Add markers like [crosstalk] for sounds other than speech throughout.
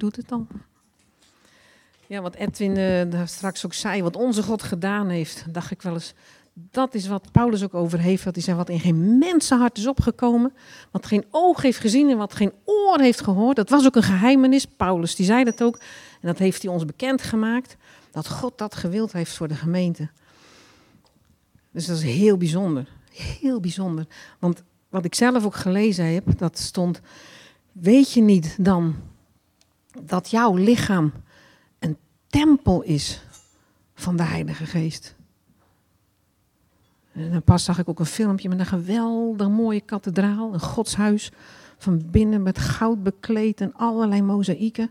doet het dan. Ja, wat Edwin uh, daar straks ook zei, wat onze God gedaan heeft, dacht ik wel eens. Dat is wat Paulus ook over heeft. Wat hij zei, wat in geen mensenhart is opgekomen. Wat geen oog heeft gezien en wat geen oor heeft gehoord. Dat was ook een geheimenis. Paulus die zei dat ook. En dat heeft hij ons bekendgemaakt. Dat God dat gewild heeft voor de gemeente. Dus dat is heel bijzonder. Heel bijzonder. Want wat ik zelf ook gelezen heb, dat stond. Weet je niet dan dat jouw lichaam een tempel is van de Heilige Geest? En pas zag ik ook een filmpje met een geweldig mooie kathedraal, een godshuis. Van binnen met goud bekleed en allerlei mozaïeken.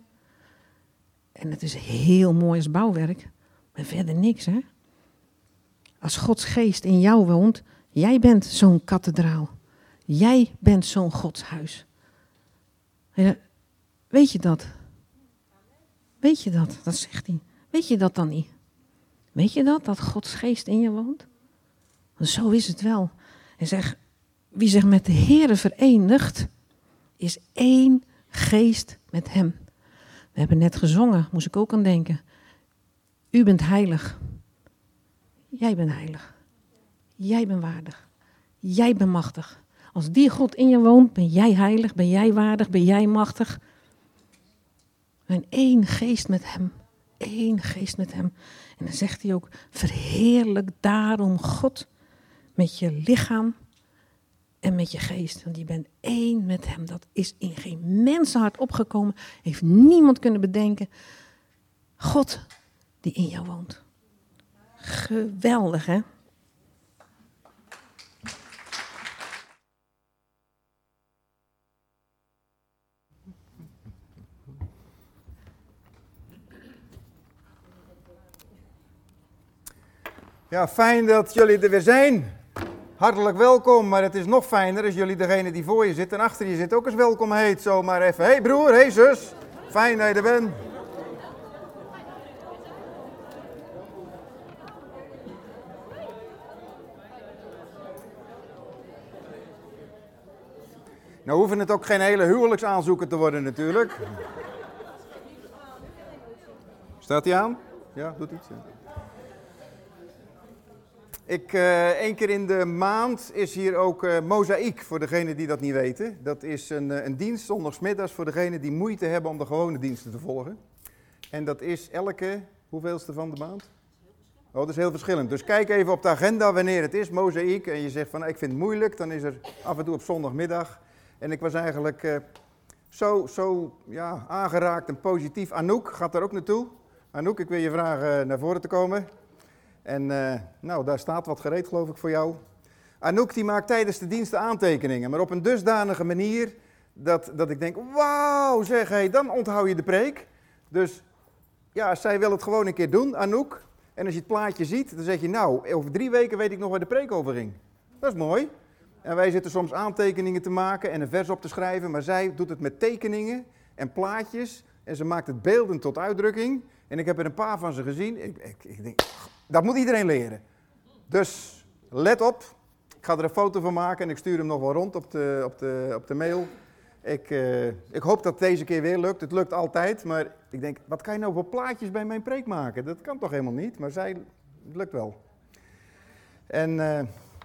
En het is heel mooi als bouwwerk, maar verder niks hè. Als Gods geest in jou woont, jij bent zo'n kathedraal. Jij bent zo'n godshuis. Weet je dat? Weet je dat? Dat zegt hij. Weet je dat dan niet? Weet je dat? Dat Gods geest in je woont? Zo is het wel. En zeg, wie zich met de Heere verenigt, is één geest met hem. We hebben net gezongen, moest ik ook aan denken. U bent heilig. Jij bent heilig. Jij bent waardig. Jij bent machtig. Als die God in je woont, ben jij heilig, ben jij waardig, ben jij machtig. En één geest met hem. Eén geest met hem. En dan zegt hij ook: verheerlijk daarom God met je lichaam en met je geest. Want je bent één met hem. Dat is in geen mensenhart opgekomen. Heeft niemand kunnen bedenken. God die in jou woont. Geweldig, hè? Ja, fijn dat jullie er weer zijn. Hartelijk welkom, maar het is nog fijner als jullie degene die voor je zit en achter je zit ook eens welkom heet. Zomaar even. Hey broer, hey zus, fijn dat je er bent. Nou hoeven het ook geen hele huwelijksaanzoeken te worden natuurlijk. Staat hij aan? Ja, doet iets. Ik, uh, één keer in de maand is hier ook uh, Mozaïek, voor degenen die dat niet weten. Dat is een, uh, een dienst zondagsmiddags voor degenen die moeite hebben om de gewone diensten te volgen. En dat is elke, hoeveelste van de maand? Oh, dat is heel verschillend. Dus kijk even op de agenda wanneer het is, Mozaïek. En je zegt van, ik vind het moeilijk, dan is er af en toe op zondagmiddag. En ik was eigenlijk zo, zo ja, aangeraakt en positief. Anouk gaat daar ook naartoe. Anouk, ik wil je vragen naar voren te komen. En uh, nou, daar staat wat gereed, geloof ik, voor jou. Anouk die maakt tijdens de diensten aantekeningen, maar op een dusdanige manier dat, dat ik denk, wauw, zeg, hé, dan onthoud je de preek. Dus ja, zij wil het gewoon een keer doen, Anouk. En als je het plaatje ziet, dan zeg je, nou, over drie weken weet ik nog waar de preek over ging. Dat is mooi. En wij zitten soms aantekeningen te maken en een vers op te schrijven, maar zij doet het met tekeningen en plaatjes. En ze maakt het beeldend tot uitdrukking. En ik heb er een paar van ze gezien. Ik, ik, ik denk, dat moet iedereen leren. Dus let op. Ik ga er een foto van maken en ik stuur hem nog wel rond op de, op de, op de mail. Ik, uh, ik hoop dat het deze keer weer lukt. Het lukt altijd, maar ik denk, wat kan je nou voor plaatjes bij mijn preek maken? Dat kan toch helemaal niet, maar zij, het lukt wel. En uh,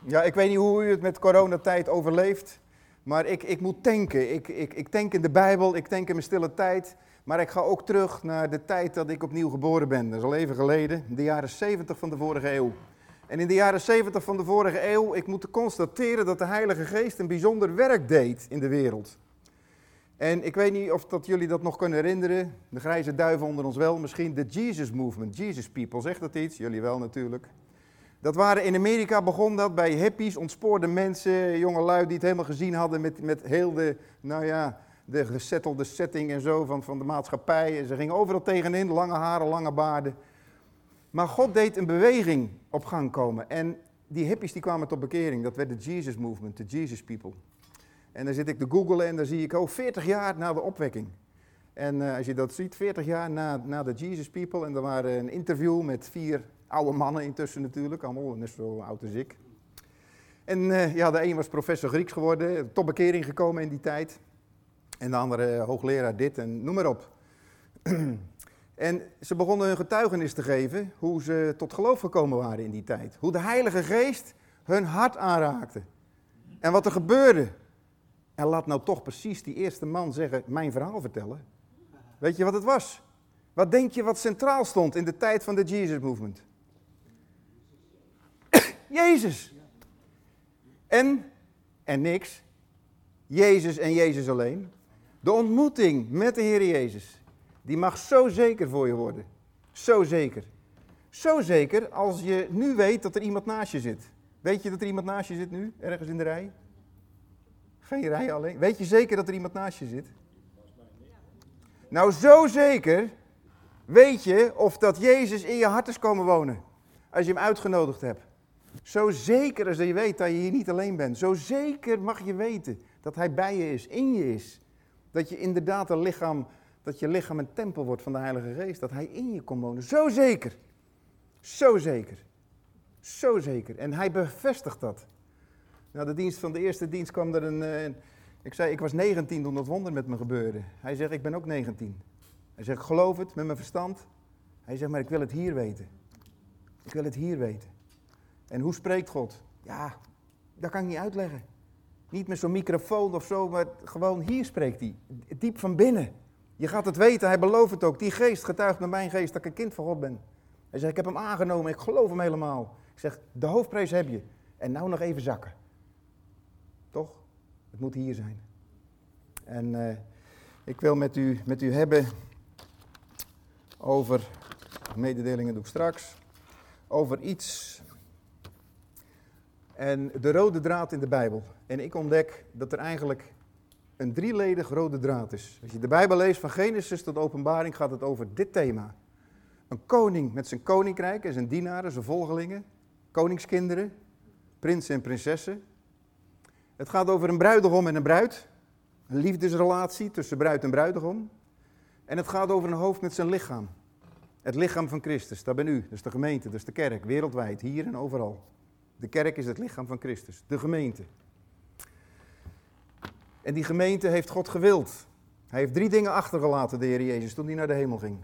ja, ik weet niet hoe u het met coronatijd overleeft, maar ik, ik moet tanken. Ik, ik, ik tank in de Bijbel, ik tank in mijn stille tijd. Maar ik ga ook terug naar de tijd dat ik opnieuw geboren ben. Dat is al even geleden, de jaren 70 van de vorige eeuw. En in de jaren 70 van de vorige eeuw, ik moet constateren dat de Heilige Geest een bijzonder werk deed in de wereld. En ik weet niet of dat jullie dat nog kunnen herinneren, de grijze duiven onder ons wel, misschien de Jesus Movement, Jesus People, zegt dat iets? Jullie wel natuurlijk. Dat waren in Amerika, begon dat bij hippies, ontspoorde mensen, jonge lui die het helemaal gezien hadden met, met heel de, nou ja, de gesettelde setting en zo van, van de maatschappij. En ze gingen overal tegenin, lange haren, lange baarden. Maar God deed een beweging op gang komen. En die hippies die kwamen tot bekering. Dat werd de Jesus Movement, de Jesus People. En dan zit ik te googlen en dan zie ik, oh, 40 jaar na de opwekking. En uh, als je dat ziet, 40 jaar na, na de Jesus People. En er waren een interview met vier oude mannen intussen natuurlijk. Allemaal net zo oud als ik. En uh, ja, de een was professor Grieks geworden, tot bekering gekomen in die tijd. En de andere hoogleraar dit en noem maar op. [clears throat] En ze begonnen hun getuigenis te geven hoe ze tot geloof gekomen waren in die tijd. Hoe de Heilige Geest hun hart aanraakte. En wat er gebeurde. En laat nou toch precies die eerste man zeggen, mijn verhaal vertellen. Weet je wat het was? Wat denk je wat centraal stond in de tijd van de Jesus Movement? [coughs] Jezus. En, en niks. Jezus en Jezus alleen. De ontmoeting met de Heer Jezus. Die mag zo zeker voor je worden. Zo zeker. Zo zeker als je nu weet dat er iemand naast je zit. Weet je dat er iemand naast je zit nu, ergens in de rij? Geen rij alleen. Weet je zeker dat er iemand naast je zit? Nou, zo zeker weet je of dat Jezus in je hart is komen wonen. Als je hem uitgenodigd hebt. Zo zeker als je weet dat je hier niet alleen bent. Zo zeker mag je weten dat hij bij je is, in je is. Dat je inderdaad een lichaam, dat je lichaam een tempel wordt van de Heilige Geest. Dat hij in je komt wonen. Zo zeker. Zo zeker. Zo zeker. En hij bevestigt dat. Na de dienst van de eerste dienst kwam er een, uh, ik zei, ik was 19 toen dat wonder met me gebeurde. Hij zegt, ik ben ook 19. Hij zegt, ik geloof het met mijn verstand. Hij zegt, maar ik wil het hier weten. Ik wil het hier weten. En hoe spreekt God? Ja, dat kan ik niet uitleggen. Niet met zo'n microfoon of zo, maar gewoon hier spreekt hij. Diep van binnen. Je gaat het weten, hij belooft het ook. Die geest getuigt met mijn geest dat ik een kind van God ben. Hij zegt, ik heb hem aangenomen, ik geloof hem helemaal. Ik zeg, de hoofdprijs heb je. En nou nog even zakken. Toch? Het moet hier zijn. En uh, ik wil met u, met u hebben over, mededelingen doe ik straks, over iets. En de rode draad in de Bijbel. En ik ontdek dat er eigenlijk een drieledig rode draad is. Als je de Bijbel leest van Genesis tot Openbaring gaat het over dit thema. Een koning met zijn koninkrijk en zijn dienaren, zijn volgelingen, koningskinderen, prinsen en prinsessen. Het gaat over een bruidegom en een bruid. Een liefdesrelatie tussen bruid en bruidegom. En het gaat over een hoofd met zijn lichaam. Het lichaam van Christus, dat ben u, is de gemeente, is de kerk, wereldwijd, hier en overal. De kerk is het lichaam van Christus, de gemeente. En die gemeente heeft God gewild. Hij heeft drie dingen achtergelaten, de Heer Jezus, toen hij naar de hemel ging.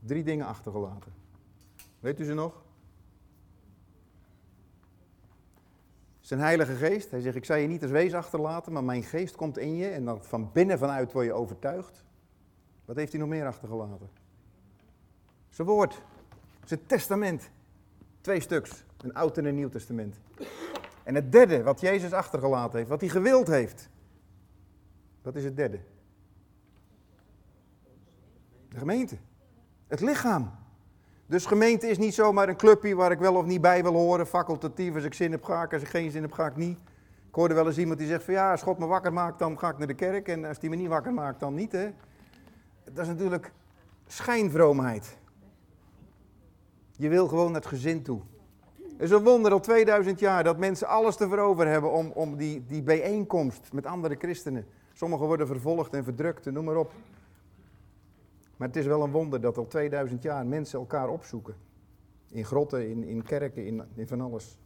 Drie dingen achtergelaten. Weet u ze nog? Zijn Heilige Geest. Hij zegt: Ik zal je niet als wees achterlaten, maar mijn geest komt in je. En dan van binnen vanuit word je overtuigd. Wat heeft hij nog meer achtergelaten? Zijn woord. Zijn testament. Twee stuks. Een Oud en een Nieuw Testament. En het derde, wat Jezus achtergelaten heeft, wat hij gewild heeft. Wat is het derde? De gemeente. Het lichaam. Dus gemeente is niet zomaar een clubje waar ik wel of niet bij wil horen, facultatief. Als ik zin heb ga ik, als ik geen zin heb ga ik niet. Ik hoorde wel eens iemand die zegt van ja, als God me wakker maakt, dan ga ik naar de kerk. En als die me niet wakker maakt, dan niet. Hè? Dat is natuurlijk schijnvroomheid. Je wil gewoon het gezin toe. Het is een wonder al 2000 jaar dat mensen alles te verover hebben om, om die, die bijeenkomst met andere christenen. Sommigen worden vervolgd en verdrukt noem maar op. Maar het is wel een wonder dat al 2000 jaar mensen elkaar opzoeken. In grotten, in, in kerken, in, in van alles.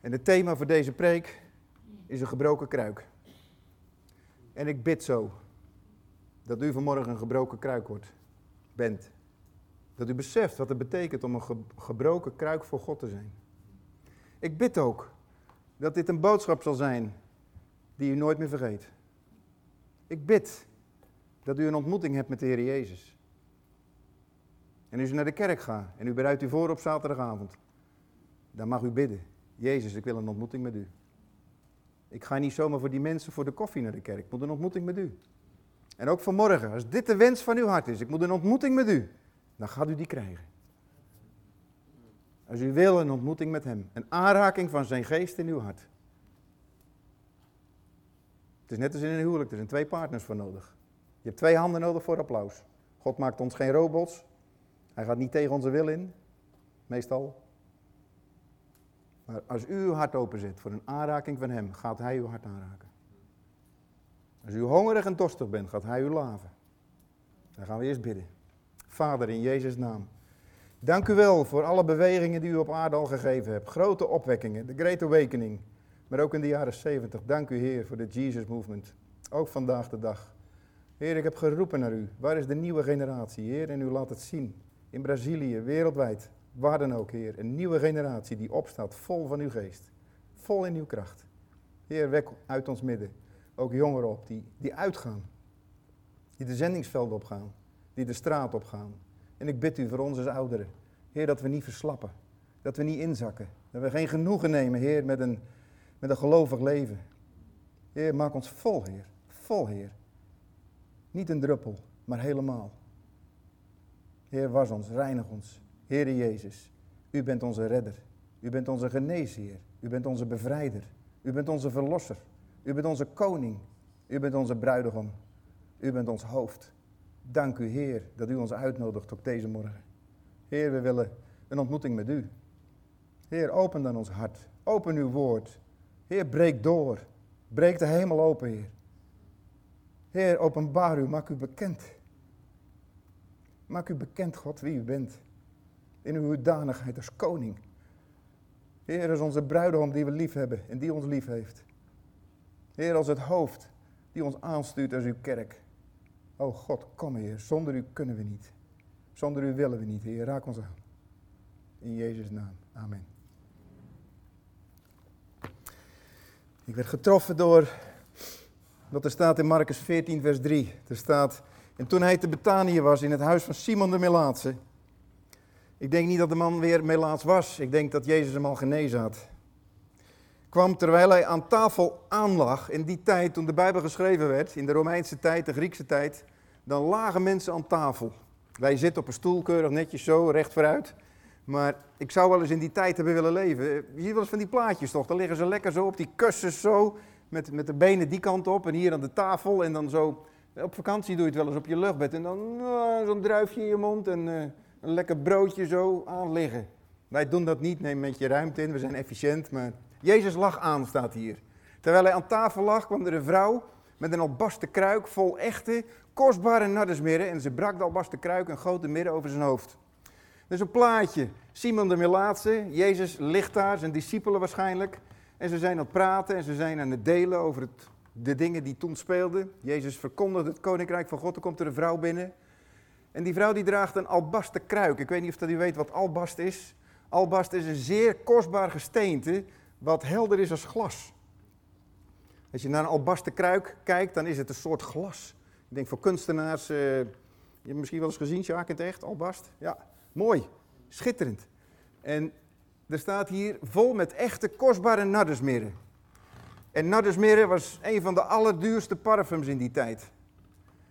En het thema voor deze preek is een gebroken kruik. En ik bid zo dat u vanmorgen een gebroken kruik wordt, bent. Dat u beseft wat het betekent om een gebroken kruik voor God te zijn. Ik bid ook dat dit een boodschap zal zijn die u nooit meer vergeet. Ik bid dat u een ontmoeting hebt met de Heer Jezus. En als u naar de kerk gaat en u bereidt u voor op zaterdagavond, dan mag u bidden. Jezus, ik wil een ontmoeting met u. Ik ga niet zomaar voor die mensen voor de koffie naar de kerk. Ik moet een ontmoeting met u. En ook vanmorgen, als dit de wens van uw hart is, ik moet een ontmoeting met u, dan gaat u die krijgen. Als u wil een ontmoeting met Hem, een aanraking van Zijn geest in uw hart. Het is net als in een huwelijk, er zijn twee partners voor nodig. Je hebt twee handen nodig voor applaus. God maakt ons geen robots. Hij gaat niet tegen onze wil in, meestal. Maar als u uw hart openzet voor een aanraking van Hem, gaat Hij uw hart aanraken. Als u hongerig en dorstig bent, gaat Hij u laven. Dan gaan we eerst bidden. Vader, in Jezus' naam. Dank u wel voor alle bewegingen die u op aarde al gegeven hebt. Grote opwekkingen, de Great Awakening. Maar ook in de jaren 70. Dank u Heer voor de Jesus Movement. Ook vandaag de dag. Heer, ik heb geroepen naar u. Waar is de nieuwe generatie, Heer? En u laat het zien. In Brazilië, wereldwijd, waar dan ook, Heer. Een nieuwe generatie die opstaat, vol van uw geest. Vol in uw kracht. Heer, wek uit ons midden ook jongeren op die, die uitgaan. Die de zendingsvelden opgaan. Die de straat opgaan. En ik bid u voor ons als ouderen. Heer, dat we niet verslappen. Dat we niet inzakken. Dat we geen genoegen nemen, Heer, met een, met een gelovig leven. Heer, maak ons vol, Heer. Vol, Heer. Niet een druppel, maar helemaal. Heer, was ons, reinig ons. Heer Jezus, u bent onze redder. U bent onze geneesheer. U bent onze bevrijder. U bent onze verlosser. U bent onze koning. U bent onze bruidegom. U bent ons hoofd. Dank u, Heer, dat u ons uitnodigt op deze morgen. Heer, we willen een ontmoeting met u. Heer, open dan ons hart. Open uw woord. Heer, breek door. Breek de hemel open, Heer. Heer, openbaar u, maak u bekend. Maak u bekend, God, wie u bent. In uw hoedanigheid als koning. Heer, is onze bruidegom die we lief hebben en die ons lief heeft. Heer, als het hoofd die ons aanstuurt als uw kerk. O God, kom Heer, zonder u kunnen we niet. Zonder u willen we niet, Heer, raak ons aan. In Jezus' naam, amen. Ik werd getroffen door wat er staat in Marcus 14, vers 3. Er staat, en toen hij te Betanië was, in het huis van Simon de Melaatse. Ik denk niet dat de man weer Melaats was. Ik denk dat Jezus hem al genezen had. Kwam terwijl hij aan tafel aanlag, in die tijd toen de Bijbel geschreven werd, in de Romeinse tijd, de Griekse tijd, dan lagen mensen aan tafel. Wij zitten op een stoel, keurig netjes zo, recht vooruit. Maar ik zou wel eens in die tijd hebben willen leven. Je ziet wel eens van die plaatjes toch, dan liggen ze lekker zo op die kussens zo, met, met de benen die kant op en hier aan de tafel en dan zo. Op vakantie doe je het wel eens op je luchtbed en dan uh, zo'n druifje in je mond en uh, een lekker broodje zo aan liggen. Wij doen dat niet, neem met je ruimte in, we zijn efficiënt, maar Jezus lag aan, staat hier. Terwijl hij aan tafel lag, kwam er een vrouw met een albaste kruik vol echte, kostbare nardesmirren en ze brak de albaste kruik en goot de midden over zijn hoofd. Dus een plaatje. Simon de Melaatse, Jezus ligt daar, zijn discipelen waarschijnlijk. En ze zijn aan het praten en ze zijn aan het delen over het, de dingen die toen speelden. Jezus verkondigde het koninkrijk van God. Er komt er een vrouw binnen. En die vrouw die draagt een albaste kruik. Ik weet niet of dat u weet wat albast is. Albast is een zeer kostbaar gesteente wat helder is als glas. Als je naar een albaste kruik kijkt, dan is het een soort glas. Ik denk voor kunstenaars, uh, je hebt misschien wel eens gezien, Sjaak in het echt, albast. Ja, mooi, schitterend. En er staat hier vol met echte kostbare nardesmirren. En nardesmirre was een van de allerduurste parfums in die tijd.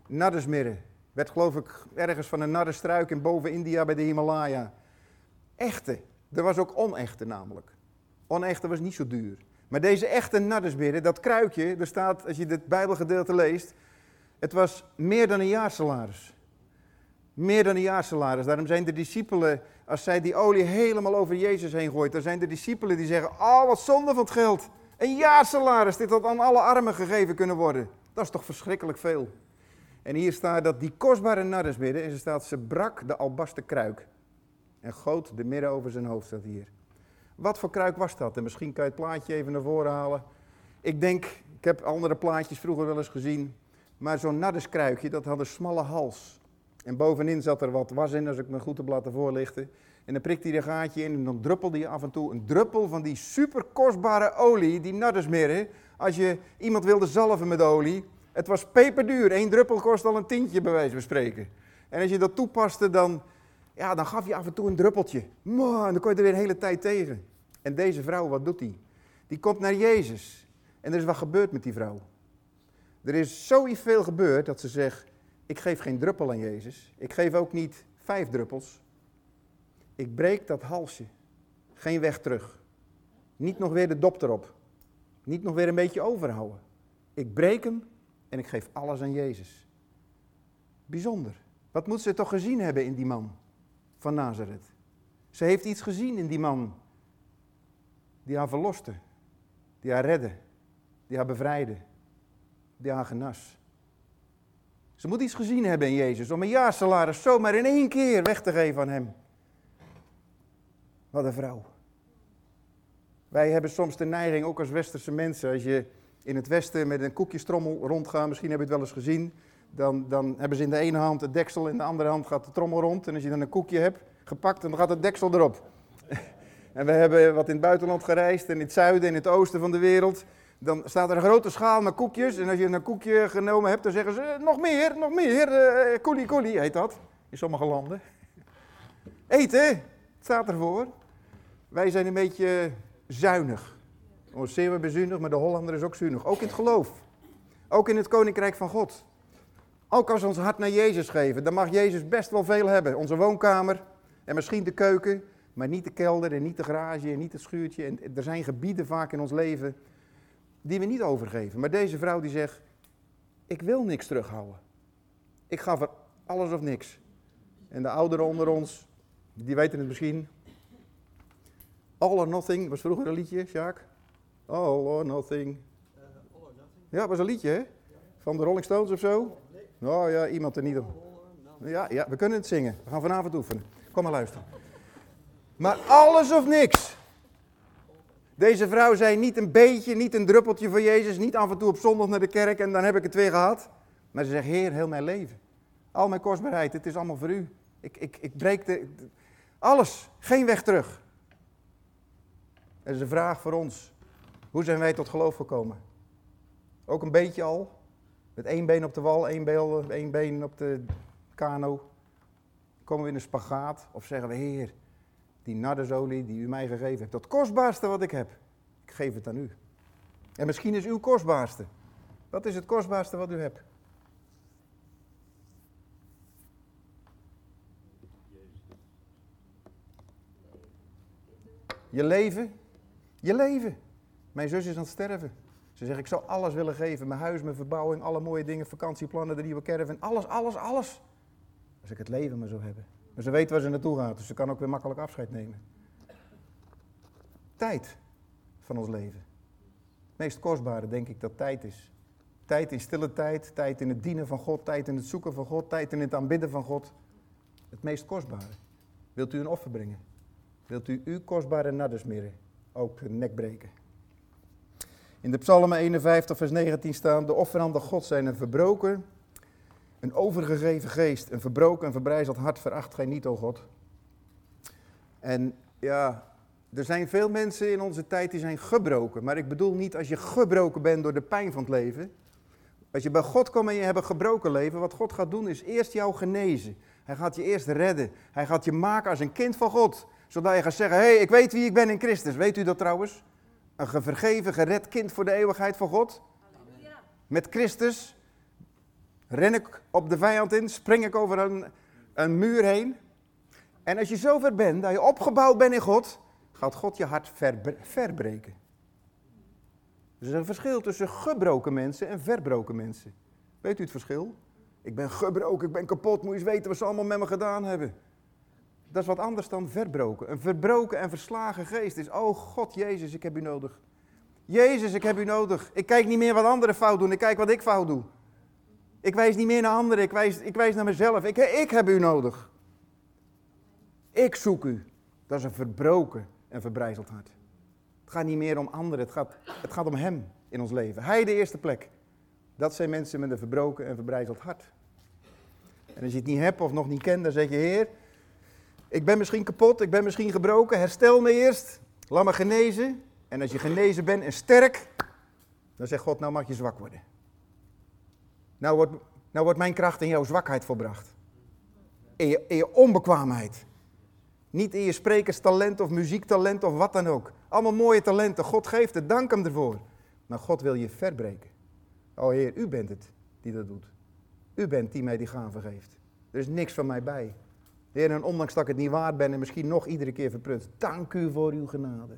Nardesmirre werd geloof ik ergens van een nardestruik in boven India bij de Himalaya. Echte. Er was ook onechte namelijk. Onechte was niet zo duur. Maar deze echte nardesmirre, dat kruikje, er staat, als je dit bijbelgedeelte leest, het was meer dan een jaarsalaris. Meer dan een jaarsalaris. Daarom zijn de discipelen, als zij die olie helemaal over Jezus heen gooit, dan zijn de discipelen die zeggen, oh wat zonde van het geld. Een jaarsalaris, dit had aan alle armen gegeven kunnen worden. Dat is toch verschrikkelijk veel. En hier staat dat die kostbare nardesmirre, en er staat, ze brak de albaste kruik. En goot de midden over zijn hoofd, staat hier. Wat voor kruik was dat? En misschien kan je het plaatje even naar voren halen. Ik denk, ik heb andere plaatjes vroeger wel eens gezien. Maar zo'n nardeskruikje, dat had een smalle hals. En bovenin zat er wat was in, als ik me goed heb laten voorlichten. En dan prikte hij een gaatje in en dan druppelde hij af en toe een druppel van die super kostbare olie, die nardesmirre. Als je iemand wilde zalven met olie, het was peperduur. Eén druppel kost al een tientje, bij wijze van spreken. En als je dat toepaste, dan, ja, dan gaf je af en toe een druppeltje. En dan kon je er weer een hele tijd tegen. En deze vrouw, wat doet die? Die komt naar Jezus. En er is wat gebeurd met die vrouw. Er is zoveel gebeurd dat ze zegt, ik geef geen druppel aan Jezus. Ik geef ook niet vijf druppels. Ik breek dat halsje. Geen weg terug. Niet nog weer de dop erop. Niet nog weer een beetje overhouden. Ik breek hem en ik geef alles aan Jezus. Bijzonder. Wat moet ze toch gezien hebben in die man van Nazareth? Ze heeft iets gezien in die man die haar verloste, die haar redde, die haar bevrijdde, die haar genas. Ze moet iets gezien hebben in Jezus om een jaarsalaris zomaar in één keer weg te geven aan hem. Wat een vrouw. Wij hebben soms de neiging, ook als westerse mensen, als je in het westen met een koekjestrommel rondgaat, misschien heb je het wel eens gezien, dan, dan hebben ze in de ene hand het deksel, in de andere hand gaat de trommel rond. En als je dan een koekje hebt gepakt, dan gaat het deksel erop. [laughs] en we hebben wat in het buitenland gereisd, in het zuiden en het oosten van de wereld. Dan staat er een grote schaal met koekjes. En als je een koekje genomen hebt, dan zeggen ze, eh, nog meer, nog meer. Uh, koelie, heet dat, in sommige landen. Eten, het staat ervoor. Wij zijn een beetje zuinig. Ons zeer bezuinig, maar de Hollander is ook zuinig. Ook in het geloof. Ook in het koninkrijk van God. Ook als we ons hart naar Jezus geven, dan mag Jezus best wel veel hebben. Onze woonkamer en misschien de keuken, maar niet de kelder en niet de garage en niet het schuurtje. En er zijn gebieden vaak in ons leven die we niet overgeven. Maar deze vrouw die zegt, ik wil niks terughouden. Ik ga voor alles of niks. En de ouderen onder ons, die weten het misschien. All or Nothing was vroeger een liedje, Jacques. All or Nothing. Ja, was een liedje, hè? Van de Rolling Stones of zo? Oh ja, iemand er niet op. Ja, ja, we kunnen het zingen. We gaan vanavond oefenen. Kom maar luisteren. Maar alles of niks. Deze vrouw zei niet een beetje, niet een druppeltje voor Jezus, niet af en toe op zondag naar de kerk en dan heb ik het weer gehad. Maar ze zegt, Heer, heel mijn leven. Al mijn kostbaarheid, het is allemaal voor u. Ik, ik, ik breek de, alles, geen weg terug. Dat is een vraag voor ons. Hoe zijn wij tot geloof gekomen? Ook een beetje al. Met één been op de wal, één been, één been op de kano. Komen we in een spagaat of zeggen we, Heer, die nardesolie die u mij gegeven hebt, dat kostbaarste wat ik heb, ik geef het aan u. En misschien is uw kostbaarste. Wat is het kostbaarste wat u hebt? Je leven? Je leven. Mijn zus is aan het sterven. Ze zegt, ik zou alles willen geven. Mijn huis, mijn verbouwing, alle mooie dingen, vakantieplannen, de nieuwe caravan. Alles, alles, alles. Als ik het leven maar zou hebben. Maar ze weet waar ze naartoe gaat, dus ze kan ook weer makkelijk afscheid nemen. Tijd van ons leven. Het meest kostbare denk ik dat tijd is. Tijd in stille tijd, tijd in het dienen van God, tijd in het zoeken van God, tijd in het aanbidden van God. Het meest kostbare. Wilt u een offer brengen? Wilt u uw kostbare naddesmeren ook de nek breken? In de Psalmen 51, vers 19 staan: De offeranden God zijn een verbroken, een overgegeven geest, een verbroken en verbrijzeld hart veracht gij niet, o God. En ja, er zijn veel mensen in onze tijd die zijn gebroken. Maar ik bedoel niet als je gebroken bent door de pijn van het leven. Als je bij God komt en je hebt een gebroken leven, wat God gaat doen is eerst jou genezen. Hij gaat je eerst redden. Hij gaat je maken als een kind van God. Zodat je gaat zeggen, hé, hey, ik weet wie ik ben in Christus. Weet u dat trouwens? Een vergeven, gered kind voor de eeuwigheid van God. Met Christus ren ik op de vijand in, spring ik over een, een muur heen. En als je zover bent, dat je opgebouwd bent in God, gaat God je hart verbreken. Er is een verschil tussen gebroken mensen en verbroken mensen. Weet u het verschil? Ik ben gebroken, ik ben kapot, moet je eens weten wat ze allemaal met me gedaan hebben. Dat is wat anders dan verbroken. Een verbroken en verslagen geest is, oh God, Jezus, ik heb u nodig. Jezus, ik heb u nodig. Ik kijk niet meer wat anderen fout doen, ik kijk wat ik fout doe. Ik wijs niet meer naar anderen, ik wijs, ik wijs naar mezelf. Ik, ik heb u nodig. Ik zoek u. Dat is een verbroken en verbrijzeld hart. Het gaat niet meer om anderen, het gaat, het gaat om Hem in ons leven. Hij de eerste plek. Dat zijn mensen met een verbroken en verbrijzeld hart. En als je het niet hebt of nog niet kent, dan zeg je, Heer, ik ben misschien kapot, ik ben misschien gebroken, herstel me eerst, laat me genezen. En als je genezen bent en sterk, dan zegt God, nou mag je zwak worden. Nou wordt, nou mijn kracht in jouw zwakheid volbracht. In je, in je onbekwaamheid. Niet in je sprekerstalent of muziektalent of wat dan ook. Allemaal mooie talenten. God geeft het, dank hem ervoor. Maar God wil je verbreken. O Heer, u bent het die dat doet. U bent die mij die gave geeft. Er is niks van mij bij. Heer, en ondanks dat ik het niet waard ben en misschien nog iedere keer verprutst, dank u voor uw genade.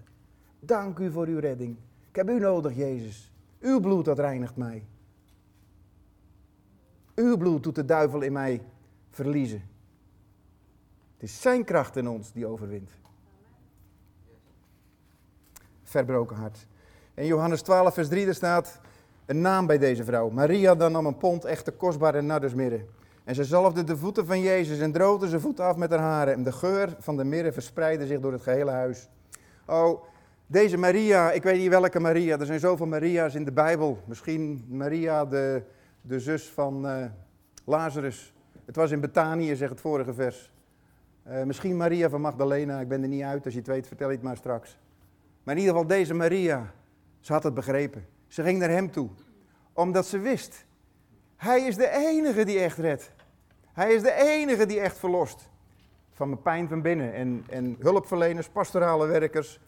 Dank u voor uw redding. Ik heb u nodig, Jezus. Uw bloed, dat reinigt mij. Uw bloed doet de duivel in mij verliezen. Het is zijn kracht in ons die overwint. Verbroken hart. In Johannes 12, vers 3 staat een naam bij deze vrouw. Maria dan nam een pond echte kostbare nardusmirre. En ze zalfde de voeten van Jezus en droogde zijn voeten af met haar haren. En de geur van de mirre verspreidde zich door het gehele huis. Oh, deze Maria, ik weet niet welke Maria. Er zijn zoveel Maria's in de Bijbel. Misschien Maria, de, de zus van, uh, Lazarus. Het was in Betanië, zegt het vorige vers. Uh, misschien Maria van Magdalena, ik ben er niet uit. Als je het weet, vertel je het maar straks. Maar in ieder geval deze Maria, ze had het begrepen. Ze ging naar hem toe, omdat ze wist, hij is de enige die echt redt. Hij is de enige die echt verlost van mijn pijn van binnen. En, en hulpverleners, pastorale werkers.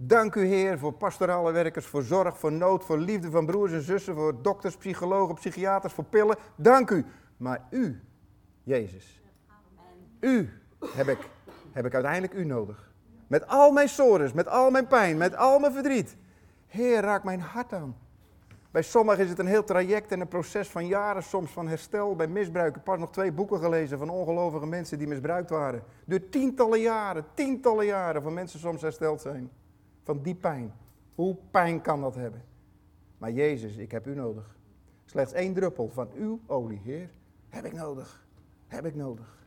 Dank u Heer voor pastorale werkers, voor zorg, voor nood, voor liefde van broers en zussen, voor dokters, psychologen, psychiaters, voor pillen. Dank u. Maar u, Jezus, u heb ik, heb ik uiteindelijk u nodig. Met al mijn sores, met al mijn pijn, met al mijn verdriet. Heer, raak mijn hart aan. Bij sommigen is het een heel traject en een proces van jaren, soms van herstel bij misbruik. Ik heb pas nog twee boeken gelezen van ongelovige mensen die misbruikt waren. Door tientallen jaren, tientallen jaren van mensen soms hersteld zijn. Van die pijn. Hoe pijn kan dat hebben? Maar Jezus, ik heb u nodig. Slechts één druppel van uw olie, Heer, heb ik nodig. Heb ik nodig.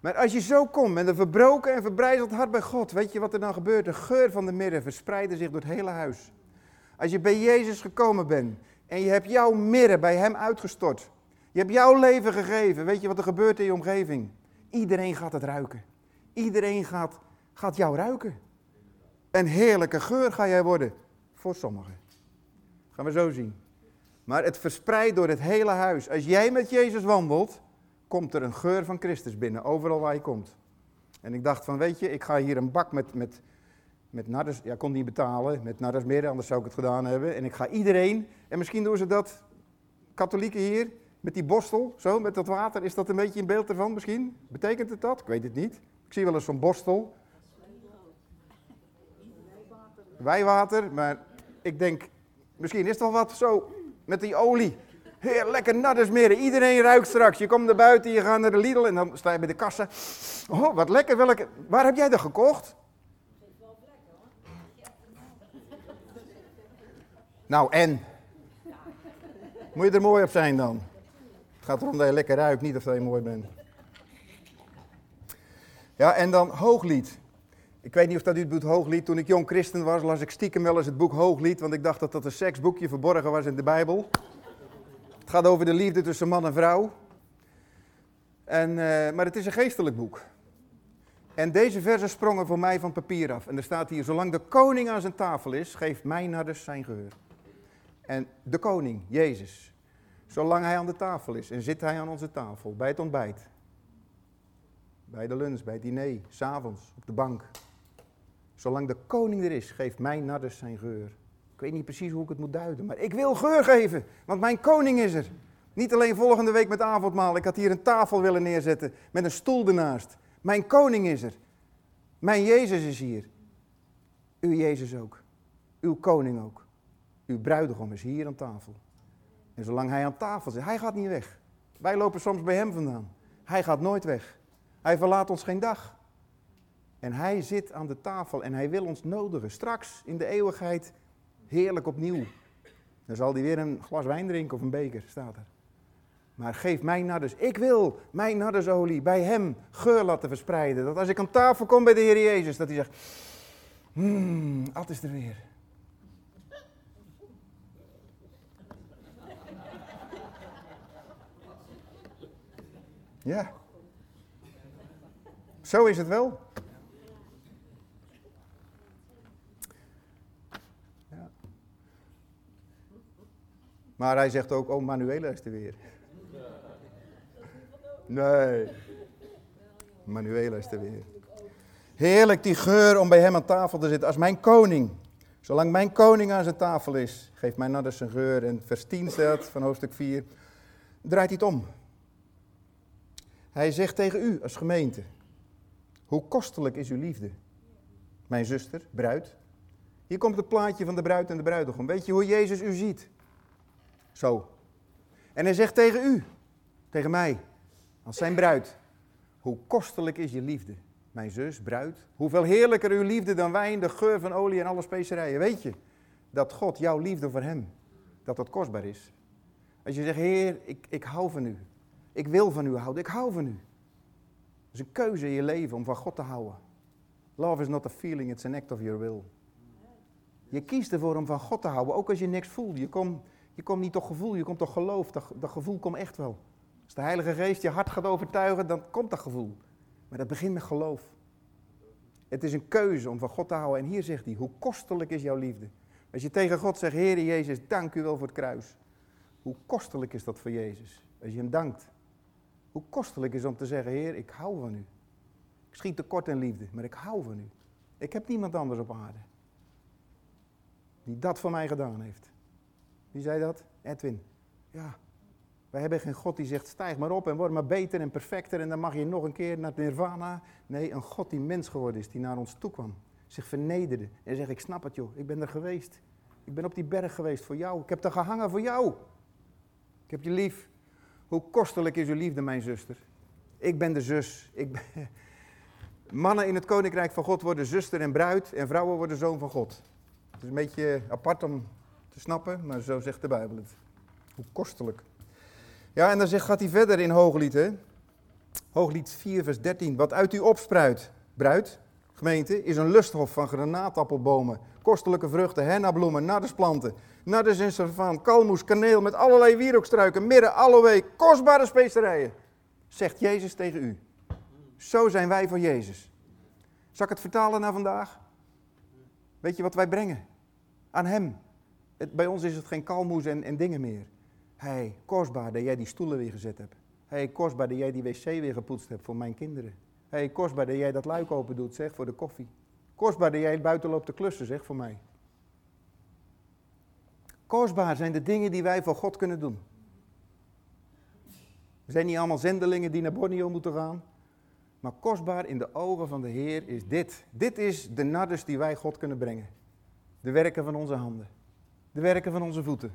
Maar als je zo komt met een verbroken en verbrijzeld hart bij God, weet je wat er dan gebeurt? De geur van de midden verspreidde zich door het hele huis. Als je bij Jezus gekomen bent en je hebt jouw midden bij Hem uitgestort. Je hebt jouw leven gegeven. Weet je wat er gebeurt in je omgeving? Iedereen gaat het ruiken. Iedereen gaat, gaat jou ruiken. Een heerlijke geur ga jij worden. Voor sommigen. Gaan we zo zien. Maar het verspreidt door het hele huis. Als jij met Jezus wandelt, komt er een geur van Christus binnen, overal waar je komt. En ik dacht van, weet je, ik ga hier een bak met, met, met narders, ja, kon niet betalen, met narders meer, anders zou ik het gedaan hebben. En ik ga iedereen, en misschien doen ze dat, katholieken hier, met die borstel, zo, met dat water. Is dat een beetje een beeld ervan misschien? Betekent het dat? Ik weet het niet. Ik zie wel eens zo'n borstel. Wijwater, maar ik denk, misschien is het wel wat zo, met die olie. Heer, lekker nat smeren. Iedereen ruikt straks. Je komt naar buiten, je gaat naar de Lidl en dan sta je bij de kassa. Oh, wat lekker. Welke, waar heb jij dat gekocht? Nou, en? Moet je er mooi op zijn dan? Het gaat erom dat je lekker ruikt, niet of dat je mooi bent. Ja, en dan Hooglied. Ik weet niet of dat u het boek Hooglied. Toen ik jong christen was, las ik stiekem wel eens het boek Hooglied, want ik dacht dat dat een seksboekje verborgen was in de Bijbel. Het gaat over de liefde tussen man en vrouw. En, uh, maar het is een geestelijk boek. En deze versen sprongen voor mij van papier af. En er staat hier, zolang de koning aan zijn tafel is, geeft mij naar zijn geur. En de koning, Jezus, zolang hij aan de tafel is en zit hij aan onze tafel, bij het ontbijt, bij de lunch, bij het diner, s'avonds, op de bank. Zolang de koning er is, geeft mij nardus zijn geur. Ik weet niet precies hoe ik het moet duiden, maar ik wil geur geven, want mijn koning is er. Niet alleen volgende week met avondmaal, ik had hier een tafel willen neerzetten met een stoel ernaast. Mijn koning is er. Mijn Jezus is hier. Uw Jezus ook. Uw koning ook. Uw bruidegom is hier aan tafel. En zolang hij aan tafel zit, hij gaat niet weg. Wij lopen soms bij hem vandaan. Hij gaat nooit weg. Hij verlaat ons geen dag. En hij zit aan de tafel en hij wil ons nodigen. Straks in de eeuwigheid heerlijk opnieuw. Dan zal hij weer een glas wijn drinken of een beker, staat er. Maar geef mij nardus. Ik wil mijn nardusolie bij hem geur laten verspreiden. Dat als ik aan tafel kom bij de Heer Jezus, dat hij zegt, hmm, wat is er weer. Ja. Zo is het wel. Maar hij zegt ook, oh Manuela is er weer. Nee. Manuela is er weer. Heerlijk die geur om bij hem aan tafel te zitten als mijn koning. Zolang mijn koning aan zijn tafel is, geeft mij nader zijn geur. En vers 10 staat van hoofdstuk 4, draait hij het om. Hij zegt tegen u als gemeente, hoe kostelijk is uw liefde? Mijn zuster, bruid. Hier komt het plaatje van de bruid en de bruidegom. Weet je hoe Jezus u ziet? Zo. En hij zegt tegen u, tegen mij, als zijn bruid, hoe kostelijk is je liefde? Mijn zus, bruid. Hoeveel heerlijker uw liefde dan wijn, de geur van olie en alle specerijen. Weet je dat God jouw liefde voor hem, dat dat kostbaar is? Als je zegt, Heer, ik, ik hou van u. Ik wil van u houden, ik hou van u. Het is een keuze in je leven om van God te houden. Love is not a feeling, it's an act of your will. Je kiest ervoor om van God te houden, ook als je niks voelt. Je komt je komt niet tot gevoel, je komt tot geloof. Dat, dat gevoel komt echt wel. Als de Heilige Geest je hart gaat overtuigen, dan komt dat gevoel. Maar dat begint met geloof. Het is een keuze om van God te houden. En hier zegt hij, hoe kostelijk is jouw liefde? Als je tegen God zegt, Heer Jezus, dank u wel voor het kruis. Hoe kostelijk is dat voor Jezus? Als je hem dankt. Hoe kostelijk is om te zeggen, Heer, ik hou van u. Ik schiet tekort in liefde, maar ik hou van u. Ik heb niemand anders op aarde. Die dat voor mij gedaan heeft. Wie zei dat? Edwin. Ja, wij hebben geen God die zegt, stijg maar op en word maar beter en perfecter en dan mag je nog een keer naar nirvana. Nee, een God die mens geworden is, die naar ons toe kwam. Zich vernederde en zegt, ik snap het joh, ik ben er geweest. Ik ben op die berg geweest voor jou. Ik heb er gehangen voor jou. Ik heb je lief. Hoe kostelijk is uw liefde, mijn zuster? Ik ben de zus. Ik. [laughs] Mannen in het koninkrijk van God worden zuster en bruid en vrouwen worden zoon van God. Het is een beetje apart om te snappen, maar zo zegt de Bijbel het. Hoe kostelijk. Ja, en dan zegt, gaat hij verder in Hooglied, hè? Hooglied 4, vers 13. Wat uit u opspruit, bruid, gemeente, is een lusthof van granaatappelbomen, kostelijke vruchten, hennabloemen, nardesplanten, nardus en kalmoes, kaneel met allerlei wierookstruiken, mirre, aloe, kostbare specerijen. Zegt Jezus tegen u. Zo zijn wij voor Jezus. Zal ik het vertalen naar vandaag? Weet je wat wij brengen? Aan Hem. Bij ons is het geen kalmoes en, en dingen meer hey, kostbaar dat jij die stoelen weer gezet hebt. hey, kostbaar dat jij die wc weer gepoetst hebt voor mijn kinderen. hey, kostbaar dat jij dat luik open doet, zeg, voor de koffie. Kostbaar dat jij buiten loopt te klussen, zeg, voor mij. Kostbaar zijn de dingen die wij voor God kunnen doen. We zijn niet allemaal zendelingen die naar Borneo moeten gaan. Maar kostbaar in de ogen van de Heer is dit. Dit is de nardus die wij God kunnen brengen. De werken van onze handen. De werken van onze voeten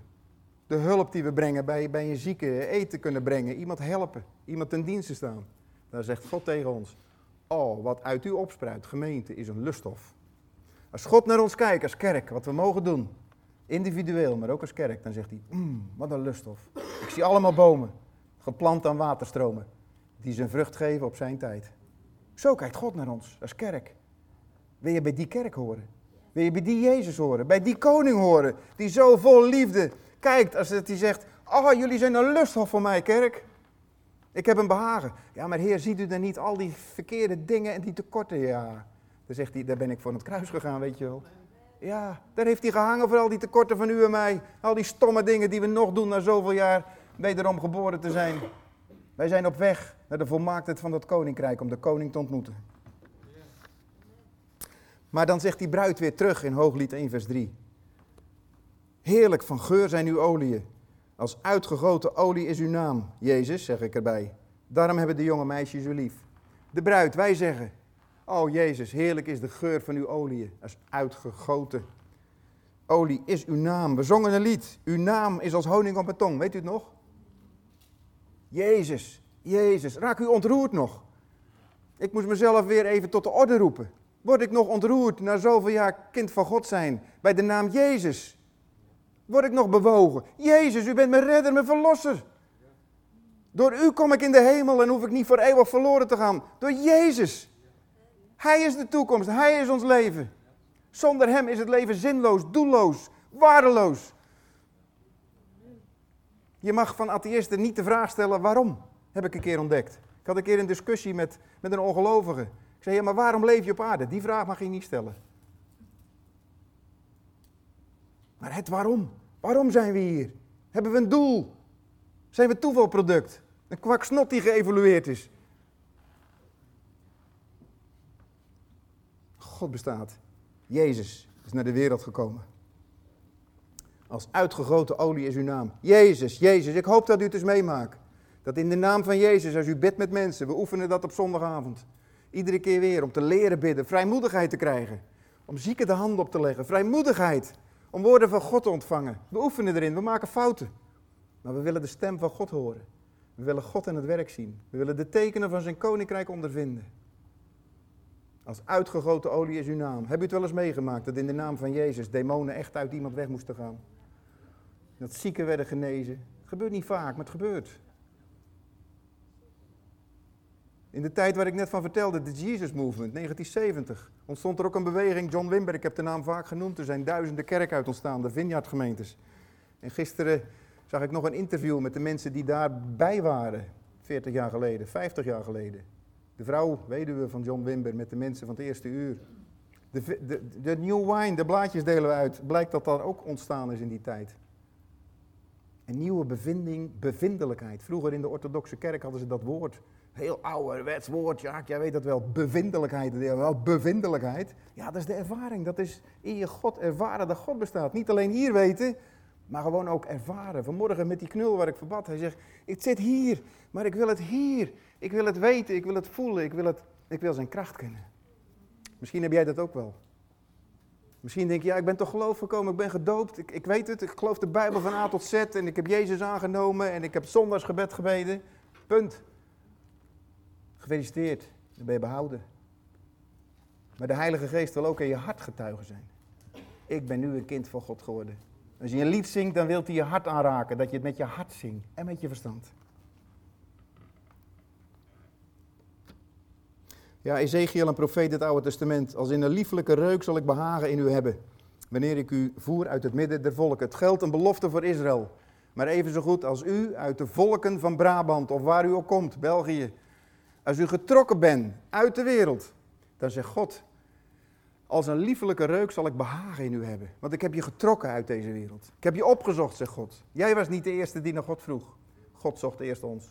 de hulp die we brengen bij, bij een zieke, eten kunnen brengen, iemand helpen, iemand ten dienste staan. Dan zegt God tegen ons, oh, wat uit u opspruit, gemeente, is een lusthof. Als God naar ons kijkt als kerk, wat we mogen doen, individueel, maar ook als kerk, dan zegt hij, mm, wat een lusthof. Ik zie allemaal bomen, geplant aan waterstromen, die zijn vrucht geven op zijn tijd. Zo kijkt God naar ons als kerk. Wil je bij die kerk horen? Wil je bij die Jezus horen? Bij die koning horen, die zo vol liefde kijkt als hij zegt, oh jullie zijn een lusthof voor mij kerk. Ik heb een behagen. Ja, maar heer, ziet u dan niet al die verkeerde dingen en die tekorten? Ja, dan zegt hij, daar ben ik voor het kruis gegaan, weet je wel. Ja, daar heeft hij gehangen voor al die tekorten van u en mij. Al die stomme dingen die we nog doen na zoveel jaar wederom geboren te zijn. Wij zijn op weg naar de volmaaktheid van dat koninkrijk om de koning te ontmoeten. Maar dan zegt die bruid weer terug in Hooglied 1 vers 3. Heerlijk van geur zijn uw oliën. Als uitgegoten olie is uw naam, Jezus, zeg ik erbij. Daarom hebben de jonge meisjes u lief. De bruid, wij zeggen, oh Jezus, heerlijk is de geur van uw oliën. Als uitgegoten olie is uw naam. We zongen een lied. Uw naam is als honing op mijn tong. Weet u het nog? Jezus, Jezus. Raak u ontroerd nog? Ik moest mezelf weer even tot de orde roepen. Word ik nog ontroerd na zoveel jaar kind van God zijn bij de naam Jezus? word ik nog bewogen. Jezus, u bent mijn redder, mijn verlosser. Door u kom ik in de hemel en hoef ik niet voor eeuwig verloren te gaan. Door Jezus. Hij is de toekomst, Hij is ons leven. Zonder Hem is het leven zinloos, doelloos, waardeloos. Je mag van atheïsten niet de vraag stellen waarom, heb ik een keer ontdekt. Ik had een keer een discussie met, met een ongelovige. Ik zei, maar waarom leef je op aarde? Die vraag mag je niet stellen. Maar het waarom. Waarom zijn we hier? Hebben we een doel? Zijn we toevalproduct? Een kwak snot die geëvolueerd is? God bestaat. Jezus is naar de wereld gekomen. Als uitgegoten olie is uw naam. Jezus, Jezus. Ik hoop dat u het eens meemaakt. Dat in de naam van Jezus, als u bidt met mensen, we oefenen dat op zondagavond. Iedere keer weer om te leren bidden, vrijmoedigheid te krijgen. Om zieken de hand op te leggen, vrijmoedigheid. Om woorden van God te ontvangen. We oefenen erin, we maken fouten. Maar we willen de stem van God horen. We willen God in het werk zien. We willen de tekenen van zijn koninkrijk ondervinden. Als uitgegoten olie is uw naam. Heb u het wel eens meegemaakt dat in de naam van Jezus demonen echt uit iemand weg moesten gaan? Dat zieken werden genezen. Gebeurt niet vaak, maar het gebeurt. In de tijd waar ik net van vertelde, de Jesus Movement, 1970, ontstond er ook een beweging, John Wimber, ik heb de naam vaak genoemd, er zijn duizenden kerken uit ontstaan, de. En gisteren zag ik nog een interview met de mensen die daarbij waren. 40 jaar geleden, 50 jaar geleden. De vrouw, weduwe van John Wimber, met de mensen van het eerste uur. De, de, de new wine, de blaadjes delen we uit. Blijkt dat dat ook ontstaan is in die tijd. Een nieuwe bevinding, bevindelijkheid. Vroeger in de orthodoxe kerk hadden ze dat woord. Heel ouderwets woord, ja, jij weet dat wel. Bevindelijkheid, wel bevindelijkheid. Ja, dat is de ervaring. Dat is in je God ervaren dat God bestaat. Niet alleen hier weten, maar gewoon ook ervaren. Vanmorgen met die knul waar ik verbad. Hij zegt, ik zit hier, maar ik wil het hier. Ik wil het weten, ik wil het voelen, ik wil, het, ik wil zijn kracht kennen. Misschien heb jij dat ook wel. Misschien denk je, ja, ik ben toch geloof gekomen, ik ben gedoopt, ik, ik weet het, ik geloof de Bijbel van A tot Z en ik heb Jezus aangenomen en ik heb zondagsgebed gebeden. Punt. Gefeliciteerd, dan ben je behouden. Maar de Heilige Geest wil ook in je hart getuigen zijn. Ik ben nu een kind van God geworden. Als je een lied zingt, dan wilt hij je hart aanraken, dat je het met je hart zingt en met je verstand. Ja, Ezekiel, een profeet het Oude Testament. Als in een lieflijke reuk zal ik behagen in u hebben. Wanneer ik u voer uit het midden der volken. Het geldt een belofte voor Israël. Maar even zo goed als u uit de volken van Brabant of waar u ook komt, België. Als u getrokken bent uit de wereld, dan zegt God, als een liefelijke reuk zal ik behagen in u hebben. Want ik heb je getrokken uit deze wereld. Ik heb je opgezocht, zegt God. Jij was niet de eerste die naar God vroeg. God zocht eerst ons.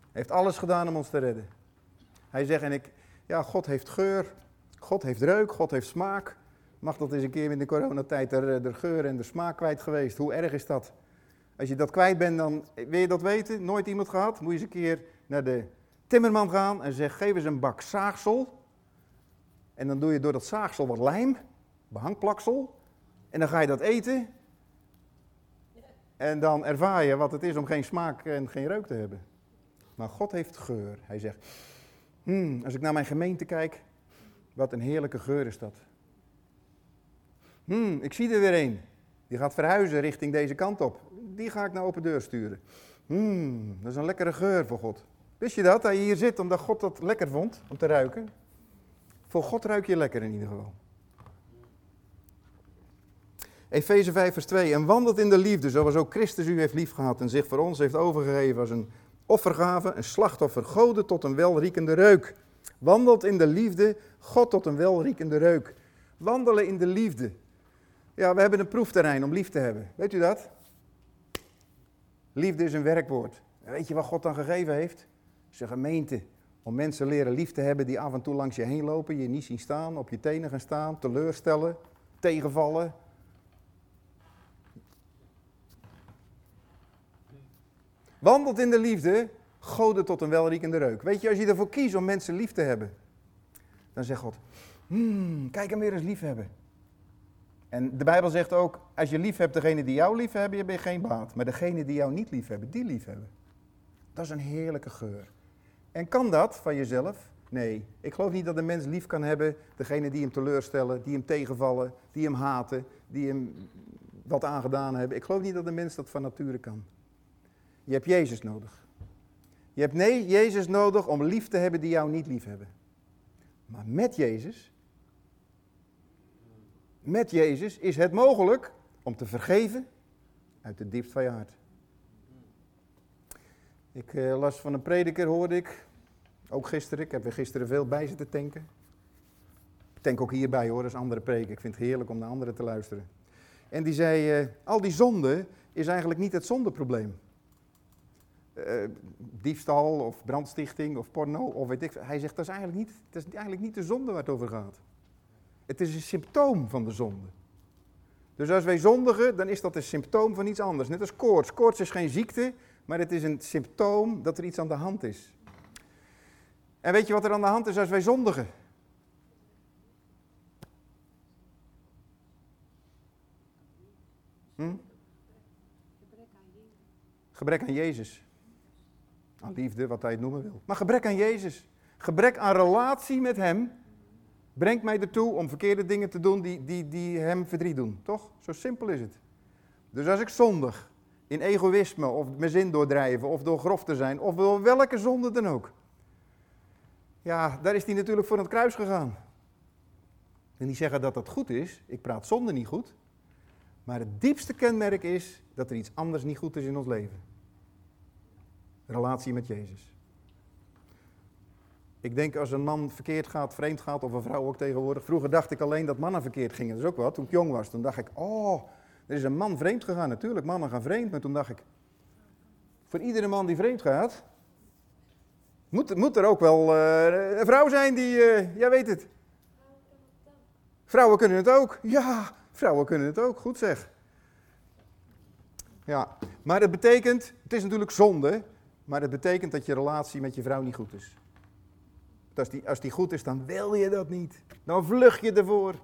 Hij heeft alles gedaan om ons te redden. Hij zegt, en ik, ja, God heeft geur, God heeft reuk, God heeft smaak. Mag dat eens een keer in de coronatijd de, de geur en de smaak kwijt geweest? Hoe erg is dat? Als je dat kwijt bent, dan wil je dat weten? Nooit iemand gehad? Moet je eens een keer naar de timmerman gaan en zeg: geef eens een bak zaagsel. En dan doe je door dat zaagsel wat lijm, behangplaksel. En dan ga je dat eten. En dan ervaar je wat het is om geen smaak en geen reuk te hebben. Maar God heeft geur. Hij zegt: Hmm, als ik naar mijn gemeente kijk, wat een heerlijke geur is dat. Hmm, ik zie er weer een. Die gaat verhuizen richting deze kant op. Die ga ik naar open deur sturen. Hmm, dat is een lekkere geur voor God. Wist je dat? Dat je hier zit omdat God dat lekker vond om te ruiken? Voor God ruik je lekker in ieder geval. Efeze 5 vers 2. En wandelt in de liefde, zoals ook Christus u heeft liefgehad en zich voor ons heeft overgegeven als een offergave, een slachtoffer, goden tot een welriekende reuk. Wandelt in de liefde, God tot een welriekende reuk. Wandelen in de liefde. Ja, we hebben een proefterrein om lief te hebben. Weet u dat? Liefde is een werkwoord. weet je wat God dan gegeven heeft? Zijn gemeente. Om mensen leren lief te hebben die af en toe langs je heen lopen, je niet zien staan, op je tenen gaan staan, teleurstellen, tegenvallen, Wandelt in de liefde, goden tot een welriekende reuk. Weet je, als je ervoor kiest om mensen lief te hebben, dan zegt God, hmm, kijk hem weer eens lief hebben. En de Bijbel zegt ook, als je lief hebt degene die jou lief hebben, je bent geen baat. Maar degene die jou niet lief hebben, die lief hebben. Dat is een heerlijke geur. En kan dat van jezelf? Nee, ik geloof niet dat een mens lief kan hebben degene die hem teleurstellen, die hem tegenvallen, die hem haten, die hem wat aangedaan hebben. Ik geloof niet dat een mens dat van nature kan. Je hebt Jezus nodig. Je hebt nee, Jezus nodig om lief te hebben die jou niet lief hebben. Maar met Jezus, met Jezus is het mogelijk om te vergeven uit de diepst van je hart. Ik uh, las van een prediker, hoorde ik, ook gisteren, ik heb er gisteren veel bij zitten tanken. Ik tank ook hierbij hoor, dat andere preken. Ik vind het heerlijk om naar anderen te luisteren. En die zei, uh, al die zonde is eigenlijk niet het zondeprobleem. Uh, diefstal of brandstichting of porno of weet ik Hij zegt dat is, eigenlijk niet, dat is eigenlijk niet de zonde waar het over gaat. Het is een symptoom van de zonde. Dus als wij zondigen, dan is dat een symptoom van iets anders. Net als koorts. Koorts is geen ziekte, maar het is een symptoom dat er iets aan de hand is. En weet je wat er aan de hand is als wij zondigen? Hm? Gebrek aan Jezus. Aan liefde, wat hij het noemen wil. Maar gebrek aan Jezus. Gebrek aan relatie met Hem brengt mij ertoe om verkeerde dingen te doen die, die, die Hem verdriet doen. Toch? Zo simpel is het. Dus als ik zondig, in egoïsme of mijn zin doordrijven of door grof te zijn of door welke zonde dan ook. Ja, daar is hij natuurlijk voor het kruis gegaan. En die zeggen dat dat goed is. Ik praat zonde niet goed. Maar het diepste kenmerk is dat er iets anders niet goed is in ons leven relatie met Jezus. Ik denk als een man verkeerd gaat, vreemd gaat, of een vrouw ook tegenwoordig. Vroeger dacht ik alleen dat mannen verkeerd gingen. Dat is ook wat. Toen ik jong was, toen dacht ik, oh, er is een man vreemd gegaan. Natuurlijk, mannen gaan vreemd. Maar toen dacht ik, voor iedere man die vreemd gaat, moet, moet er ook wel uh, een vrouw zijn die, uh, ja weet het. Vrouwen kunnen het ook. Ja, vrouwen kunnen het ook. Goed zeg. Ja, maar dat betekent, het is natuurlijk zonde, maar dat betekent dat je relatie met je vrouw niet goed is. Als die, als die goed is, dan wil je dat niet. Dan vlug je ervoor.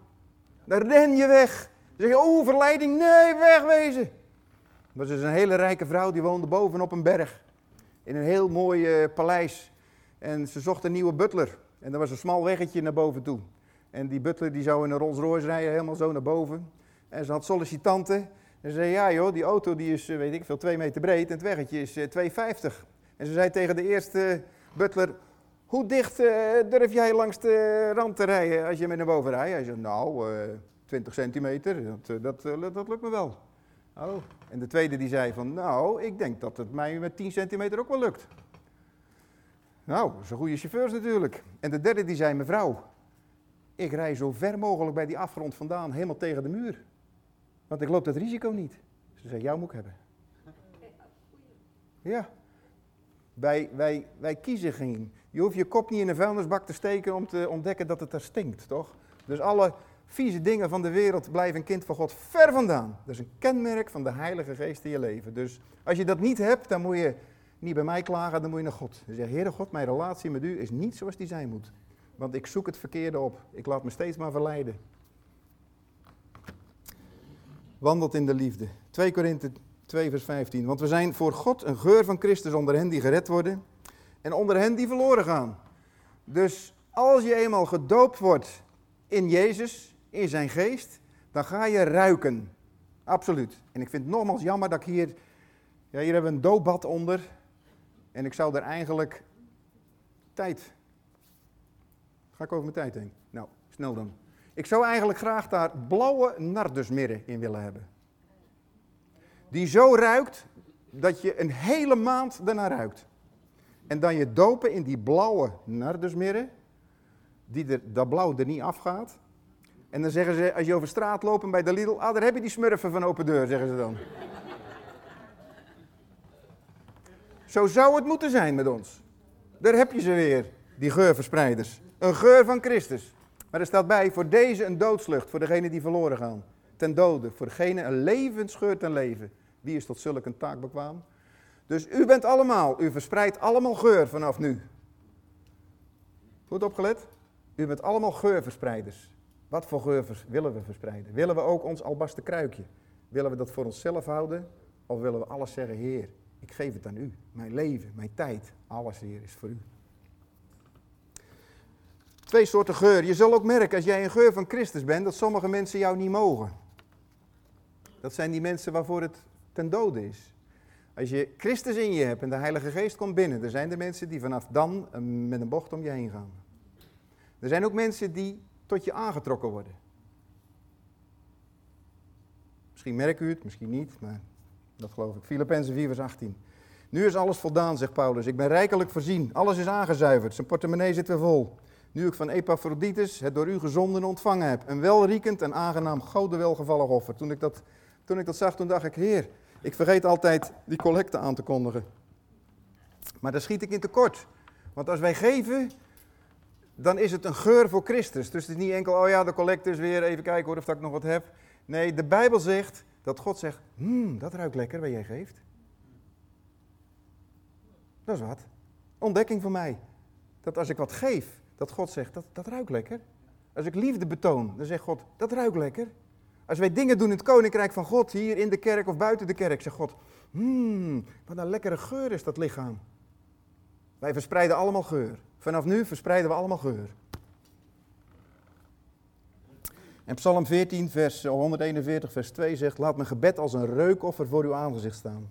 Dan ren je weg. Dan zeg je, oh verleiding, nee, wegwezen. Dat was dus een hele rijke vrouw, die woonde boven op een berg. In een heel mooi uh, paleis. En ze zocht een nieuwe butler. En er was een smal weggetje naar boven toe. En die butler die zou in een Rolls Royce rijden, helemaal zo naar boven. En ze had sollicitanten. En ze zei, ja joh, die auto die is, eh, weet ik veel, twee meter breed en het weggetje is 2,50. Eh, en ze zei tegen de eerste butler, hoe dicht durf jij langs de rand te rijden als je met naar boven rijdt? Hij zei, nou, 20 centimeter, dat, dat, dat, lukt me wel. Oh. En de tweede die zei van, nou, ik denk dat het mij met 10 centimeter ook wel lukt. Nou, zijn goede chauffeurs natuurlijk. En de derde die zei, mevrouw, ik rij zo ver mogelijk bij die afgrond vandaan, helemaal tegen de muur. Want ik loop dat risico niet. Ze zei, jou moet ik hebben. Ja. Wij, wij, wij kiezen geen. Je hoeft je kop niet in een vuilnisbak te steken om te ontdekken dat het er stinkt, toch? Dus alle vieze dingen van de wereld blijven een kind van God ver vandaan. Dat is een kenmerk van de Heilige Geest in je leven. Dus als je dat niet hebt, dan moet je niet bij mij klagen, dan moet je naar God. Je zegt, Heere God, mijn relatie met u is niet zoals die zijn moet. Want ik zoek het verkeerde op. Ik laat me steeds maar verleiden. Wandelt in de liefde. 2 Korinthe 2 vers 15. Want we zijn voor God een geur van Christus onder hen die gered worden en onder hen die verloren gaan. Dus als je eenmaal gedoopt wordt in Jezus, in zijn geest, dan ga je ruiken. Absoluut. En ik vind het nogmaals jammer dat ik hier, ja, hier hebben we een doopbad onder. En ik zou er eigenlijk tijd. Ga ik over mijn tijd heen? Nou, snel dan. Ik zou eigenlijk graag daar blauwe nardusmirren in willen hebben. Die zo ruikt dat je een hele maand daarna ruikt. En dan je dopen in die blauwe nardusmirren, die er, dat blauw er niet afgaat. En dan zeggen ze, als je over straat loopt bij de Lidl, ah, daar heb je die smurfen van open deur, zeggen ze dan. Zo zou het moeten zijn met ons. Daar heb je ze weer, die geurverspreiders. Een geur van Christus. Maar er staat bij, voor deze een doodslucht, voor degene die verloren gaan. Ten dode, voor degene een levensgeur ten leven. Wie is tot zulk een taak bekwaam? Dus u bent allemaal, u verspreidt allemaal geur vanaf nu. Goed opgelet? U bent allemaal geurverspreiders. Wat voor geur willen we verspreiden? Willen we ook ons albaste kruikje? Willen we dat voor onszelf houden? Of willen we alles zeggen, Heer, ik geef het aan u. Mijn leven, mijn tijd, alles, Heer, is voor u. Twee soorten geur. Je zal ook merken als jij een geur van Christus bent, dat sommige mensen jou niet mogen. Dat zijn die mensen waarvoor het ten dode is. Als je Christus in je hebt en de Heilige Geest komt binnen, dan zijn er mensen die vanaf dan met een bocht om je heen gaan. Er zijn ook mensen die tot je aangetrokken worden. Misschien merk u het, misschien niet, maar dat geloof ik. Filippenzen 4 vers 18. Nu is alles voldaan, zegt Paulus. Ik ben rijkelijk voorzien. Alles is aangezuiverd. Zijn portemonnee zit weer vol. Nu ik van Epaphroditus het door u gezonden ontvangen heb. Een welriekend en aangenaam gouden welgevallig offer. Toen ik, dat, toen ik dat zag, toen dacht ik, heer, ik vergeet altijd die collecte aan te kondigen. Maar daar schiet ik in tekort. Want als wij geven, dan is het een geur voor Christus. Dus het is niet enkel, oh ja, de collecte is weer, even kijken hoor, of ik nog wat heb. Nee, de Bijbel zegt dat God zegt, hmm, dat ruikt lekker wat jij geeft. Dat is wat. Ontdekking van mij. Dat als ik wat geef, dat God zegt, dat, dat ruikt lekker. Als ik liefde betoon, dan zegt God, dat ruikt lekker. Als wij dingen doen in het koninkrijk van God, hier in de kerk of buiten de kerk, zegt God, hmm, wat een lekkere geur is dat lichaam. Wij verspreiden allemaal geur. Vanaf nu verspreiden we allemaal geur. En Psalm 14, vers 141, vers 2 zegt: Laat mijn gebed als een reukoffer voor uw aangezicht staan.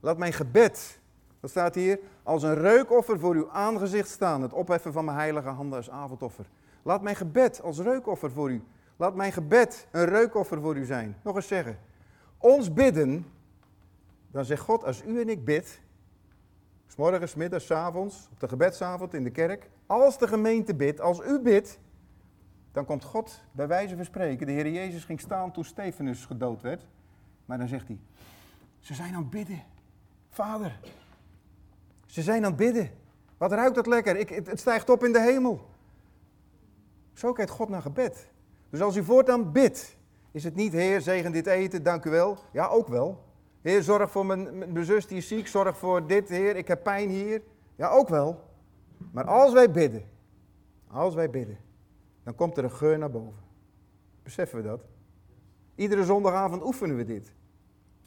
Laat mijn gebed, wat staat hier? Als een reukoffer voor uw aangezicht staan. Het opheffen van mijn heilige handen als avondoffer. Laat mijn gebed als reukoffer voor u. Laat mijn gebed een reukoffer voor u zijn. Nog eens zeggen. Ons bidden, dan zegt God, als u en ik bid, s morgens, middags, avonds, op de gebedsavond in de kerk, Als de gemeente bidt, als u bidt, dan komt God bij wijze van spreken. De Heer Jezus ging staan toen Stefanus gedood werd. Maar dan zegt hij, ze zijn aan het bidden. Vader, ze zijn aan het bidden. Wat ruikt dat lekker? Ik, het, het stijgt op in de hemel. Zo kijkt God naar gebed. Dus als u voortaan bidt, is het niet, Heer, zegen dit eten, dank u wel. Ja, ook wel. Heer, zorg voor mijn, mijn zus die is ziek, zorg voor dit, Heer, ik heb pijn hier. Ja, ook wel. Maar als wij bidden, als wij bidden, dan komt er een geur naar boven. Beseffen we dat? Iedere zondagavond oefenen we dit.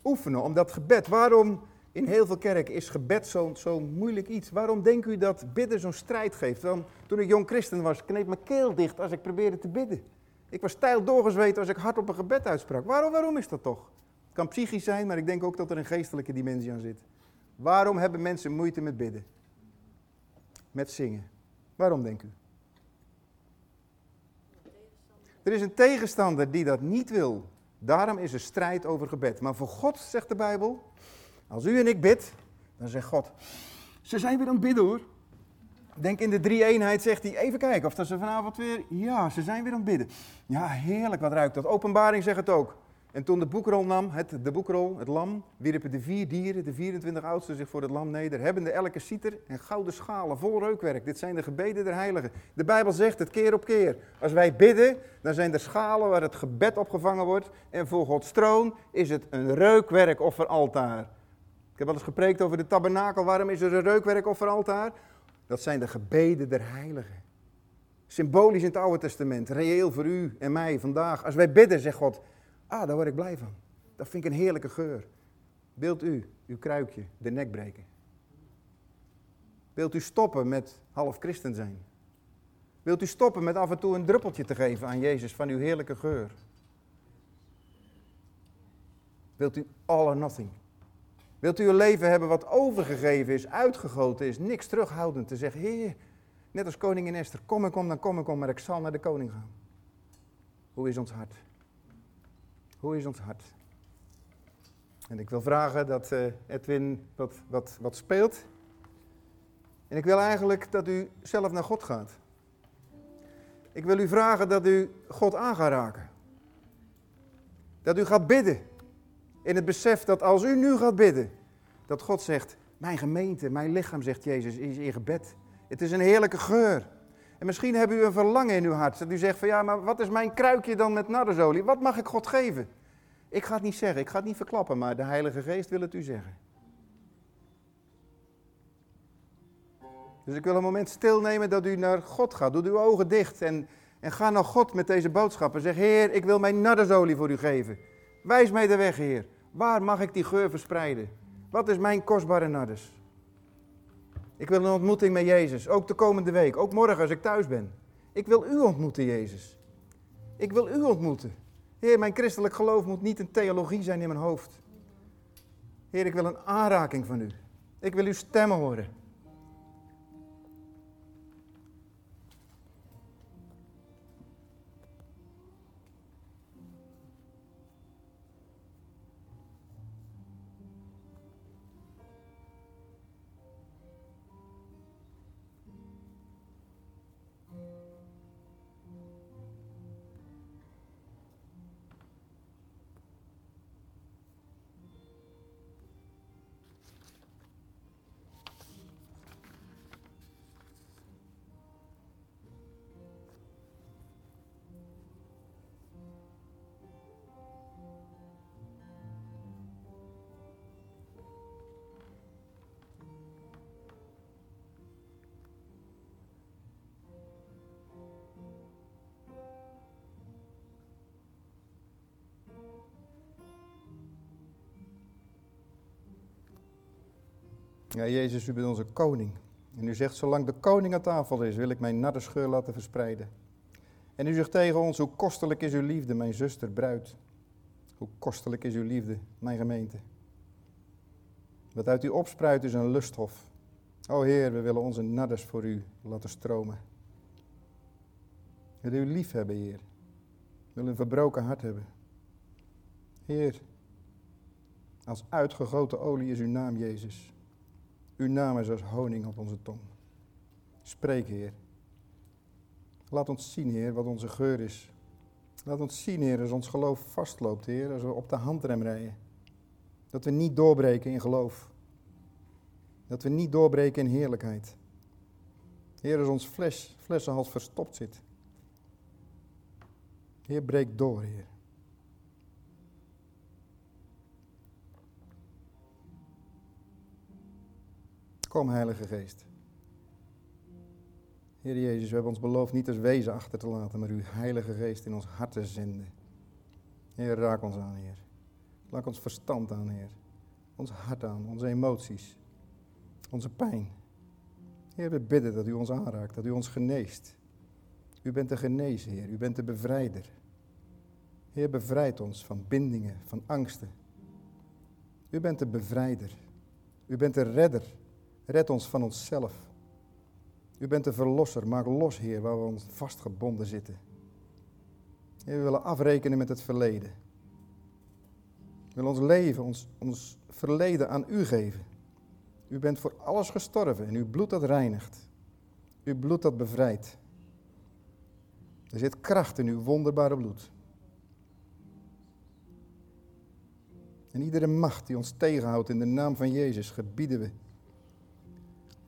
Oefenen om dat gebed. Waarom in heel veel kerken is gebed zo'n zo moeilijk iets? Waarom denkt u dat bidden zo'n strijd geeft? Dan, toen ik jong christen was, kneep mijn keel dicht als ik probeerde te bidden. Ik was stijl doorgezweet als ik hard op een gebed uitsprak. Waarom, waarom is dat toch? Kan psychisch zijn, maar ik denk ook dat er een geestelijke dimensie aan zit. Waarom hebben mensen moeite met bidden? Met zingen. Waarom denk u? Er is een tegenstander die dat niet wil. Daarom is er strijd over gebed. Maar voor God, zegt de Bijbel, als u en ik bid, dan zegt God, ze zijn weer aan het bidden hoor. Denk in de drie eenheid zegt hij, even kijken of dat ze vanavond weer, ja, ze zijn weer aan het bidden. Ja, heerlijk, wat ruikt dat. Openbaring zegt het ook. En toen de boekrol nam, het, de boekrol, het lam, wierpen de vier dieren, de 24 oudsten zich voor het lam neder, hebbende elke citer en gouden schalen vol reukwerk. Dit zijn de gebeden der heiligen. De Bijbel zegt het keer op keer. Als wij bidden, dan zijn er schalen waar het gebed opgevangen wordt. En voor Gods troon is het een reukwerkofferaltaar. Ik heb wel eens gepreekt over de tabernakel. Waarom is er een reukwerkofferaltaar? Dat zijn de gebeden der heiligen. Symbolisch in het Oude Testament, reëel voor u en mij vandaag. Als wij bidden, zegt God, Ah, daar word ik blij van. Dat vind ik een heerlijke geur. Wilt u uw kruikje de nek breken? Wilt u stoppen met half christen zijn? Wilt u stoppen met af en toe een druppeltje te geven aan Jezus van uw heerlijke geur? Wilt u all or nothing? Wilt u een leven hebben wat overgegeven is, uitgegoten is, niks terughoudend te zeggen, Heer, net als koningin Esther, kom en kom, dan kom en kom, maar ik zal naar de koning gaan. Hoe is ons hart? Hoe is ons hart? En ik wil vragen dat uh, Edwin wat, wat, wat speelt. En ik wil eigenlijk dat u zelf naar God gaat. Ik wil u vragen dat u God aan gaat raken. Dat u gaat bidden. In het besef dat als u nu gaat bidden, dat God zegt, mijn gemeente, mijn lichaam, zegt Jezus, is in gebed. Het is een heerlijke geur. En misschien hebben u een verlangen in uw hart. Dat u zegt van ja, maar wat is mijn kruikje dan met nardesolie? Wat mag ik God geven? Ik ga het niet zeggen, ik ga het niet verklappen, maar de Heilige Geest wil het u zeggen. Dus ik wil een moment stilnemen dat u naar God gaat. Doe uw ogen dicht en, en ga naar God met deze boodschap. En zeg, Heer, ik wil mijn nardesolie voor u geven. Wijs mij de weg, Heer. Waar mag ik die geur verspreiden? Wat is mijn kostbare nardes? Ik wil een ontmoeting met Jezus, ook de komende week, ook morgen als ik thuis ben. Ik wil u ontmoeten, Jezus. Ik wil u ontmoeten. Heer, mijn christelijk geloof moet niet een theologie zijn in mijn hoofd. Heer, ik wil een aanraking van u. Ik wil uw stem horen. Ja, Jezus, u bent onze koning. En u zegt, zolang de koning aan tafel is, wil ik mijn natte scheur laten verspreiden. En u zegt tegen ons, hoe kostelijk is uw liefde, mijn zuster, bruid. Hoe kostelijk is uw liefde, mijn gemeente. Wat uit u opspruit is een lusthof. O Heer, we willen onze nadders voor u laten stromen. Willen u lief hebben, Heer. Willen een verbroken hart hebben. Heer, als uitgegoten olie is uw naam, Jezus. Uw naam is als honing op onze tong. Spreek, Heer. Laat ons zien, Heer, wat onze geur is. Laat ons zien, Heer, als ons geloof vastloopt, Heer, als we op de handrem rijden. Dat we niet doorbreken in geloof. Dat we niet doorbreken in heerlijkheid. Heer, als ons fles, flessenhals verstopt zit. Heer, breek door, Heer. Kom, Heilige Geest. Heer Jezus, we hebben ons beloofd niet als wezen achter te laten, maar uw Heilige Geest in ons hart te zenden. Heer, raak ons aan, Heer. Laat ons verstand aan, Heer. Ons hart aan, onze emoties, onze pijn. Heer, we bidden dat u ons aanraakt, dat u ons geneest. U bent de genezer, Heer. U bent de bevrijder. Heer, bevrijd ons van bindingen, van angsten. U bent de bevrijder. U bent de redder. Red ons van onszelf. U bent de verlosser. Maak los, Heer, waar we ons vastgebonden zitten. Heer, we willen afrekenen met het verleden. We willen ons leven, ons, ons verleden aan U geven. U bent voor alles gestorven en uw bloed dat reinigt. Uw bloed dat bevrijdt. Er zit kracht in uw wonderbare bloed. En iedere macht die ons tegenhoudt in de naam van Jezus, gebieden we.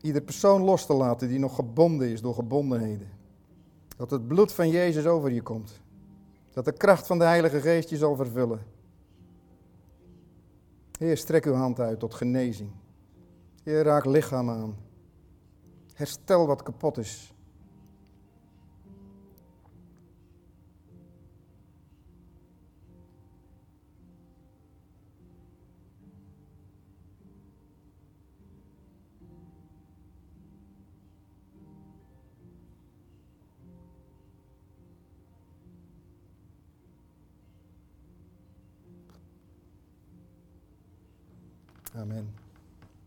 Ieder persoon los te laten die nog gebonden is door gebondenheden. Dat het bloed van Jezus over je komt. Dat de kracht van de Heilige Geest je zal vervullen. Heer, strek uw hand uit tot genezing. Heer, raak lichaam aan. Herstel wat kapot is. Amen.